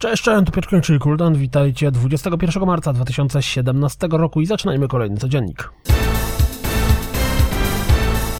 Cześć, cześć, tu Piotr czyli Kuldan. Witajcie 21 marca 2017 roku i zaczynajmy kolejny codziennik.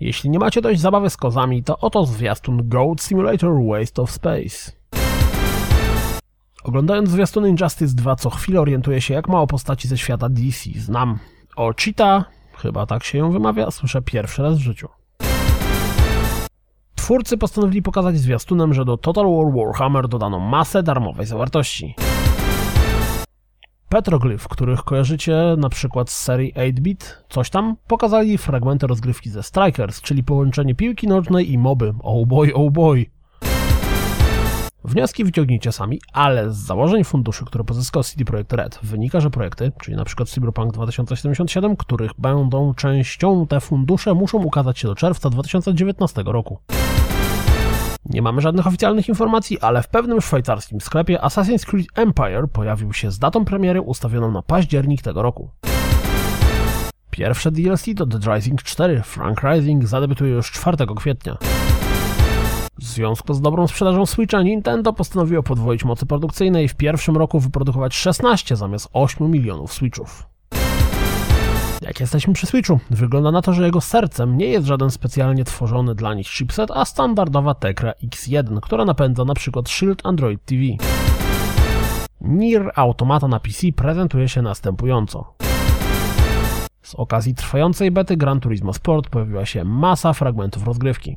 Jeśli nie macie dość zabawy z kozami, to oto zwiastun Goat Simulator Waste of Space. Oglądając zwiastun Injustice 2 co chwilę orientuję się jak mało postaci ze świata DC znam. O Cheetah, chyba tak się ją wymawia, słyszę pierwszy raz w życiu. Twórcy postanowili pokazać zwiastunem, że do Total War Warhammer dodano masę darmowej zawartości. Petroglyph, których kojarzycie na przykład z serii 8-bit, coś tam, pokazali fragmenty rozgrywki ze Strikers, czyli połączenie piłki nożnej i moby. Oh boy, oh boy. Wnioski wyciągnijcie sami, ale z założeń funduszy, które pozyskał CD Projekt Red, wynika, że projekty, czyli przykład Cyberpunk 2077, których będą częścią te fundusze, muszą ukazać się do czerwca 2019 roku. Nie mamy żadnych oficjalnych informacji, ale w pewnym szwajcarskim sklepie Assassin's Creed Empire pojawił się z datą premiery ustawioną na październik tego roku. Pierwsze DLC to The Rising 4 Frank Rising zadebiutuje już 4 kwietnia. W związku z dobrą sprzedażą Switcha Nintendo postanowiło podwoić mocy produkcyjne i w pierwszym roku wyprodukować 16 zamiast 8 milionów Switchów. Jak jesteśmy przy Switchu, wygląda na to, że jego sercem nie jest żaden specjalnie tworzony dla nich chipset, a standardowa Tecra X1, która napędza np. Shield Android TV. Nier Automata na PC prezentuje się następująco. Z okazji trwającej bety Gran Turismo Sport pojawiła się masa fragmentów rozgrywki.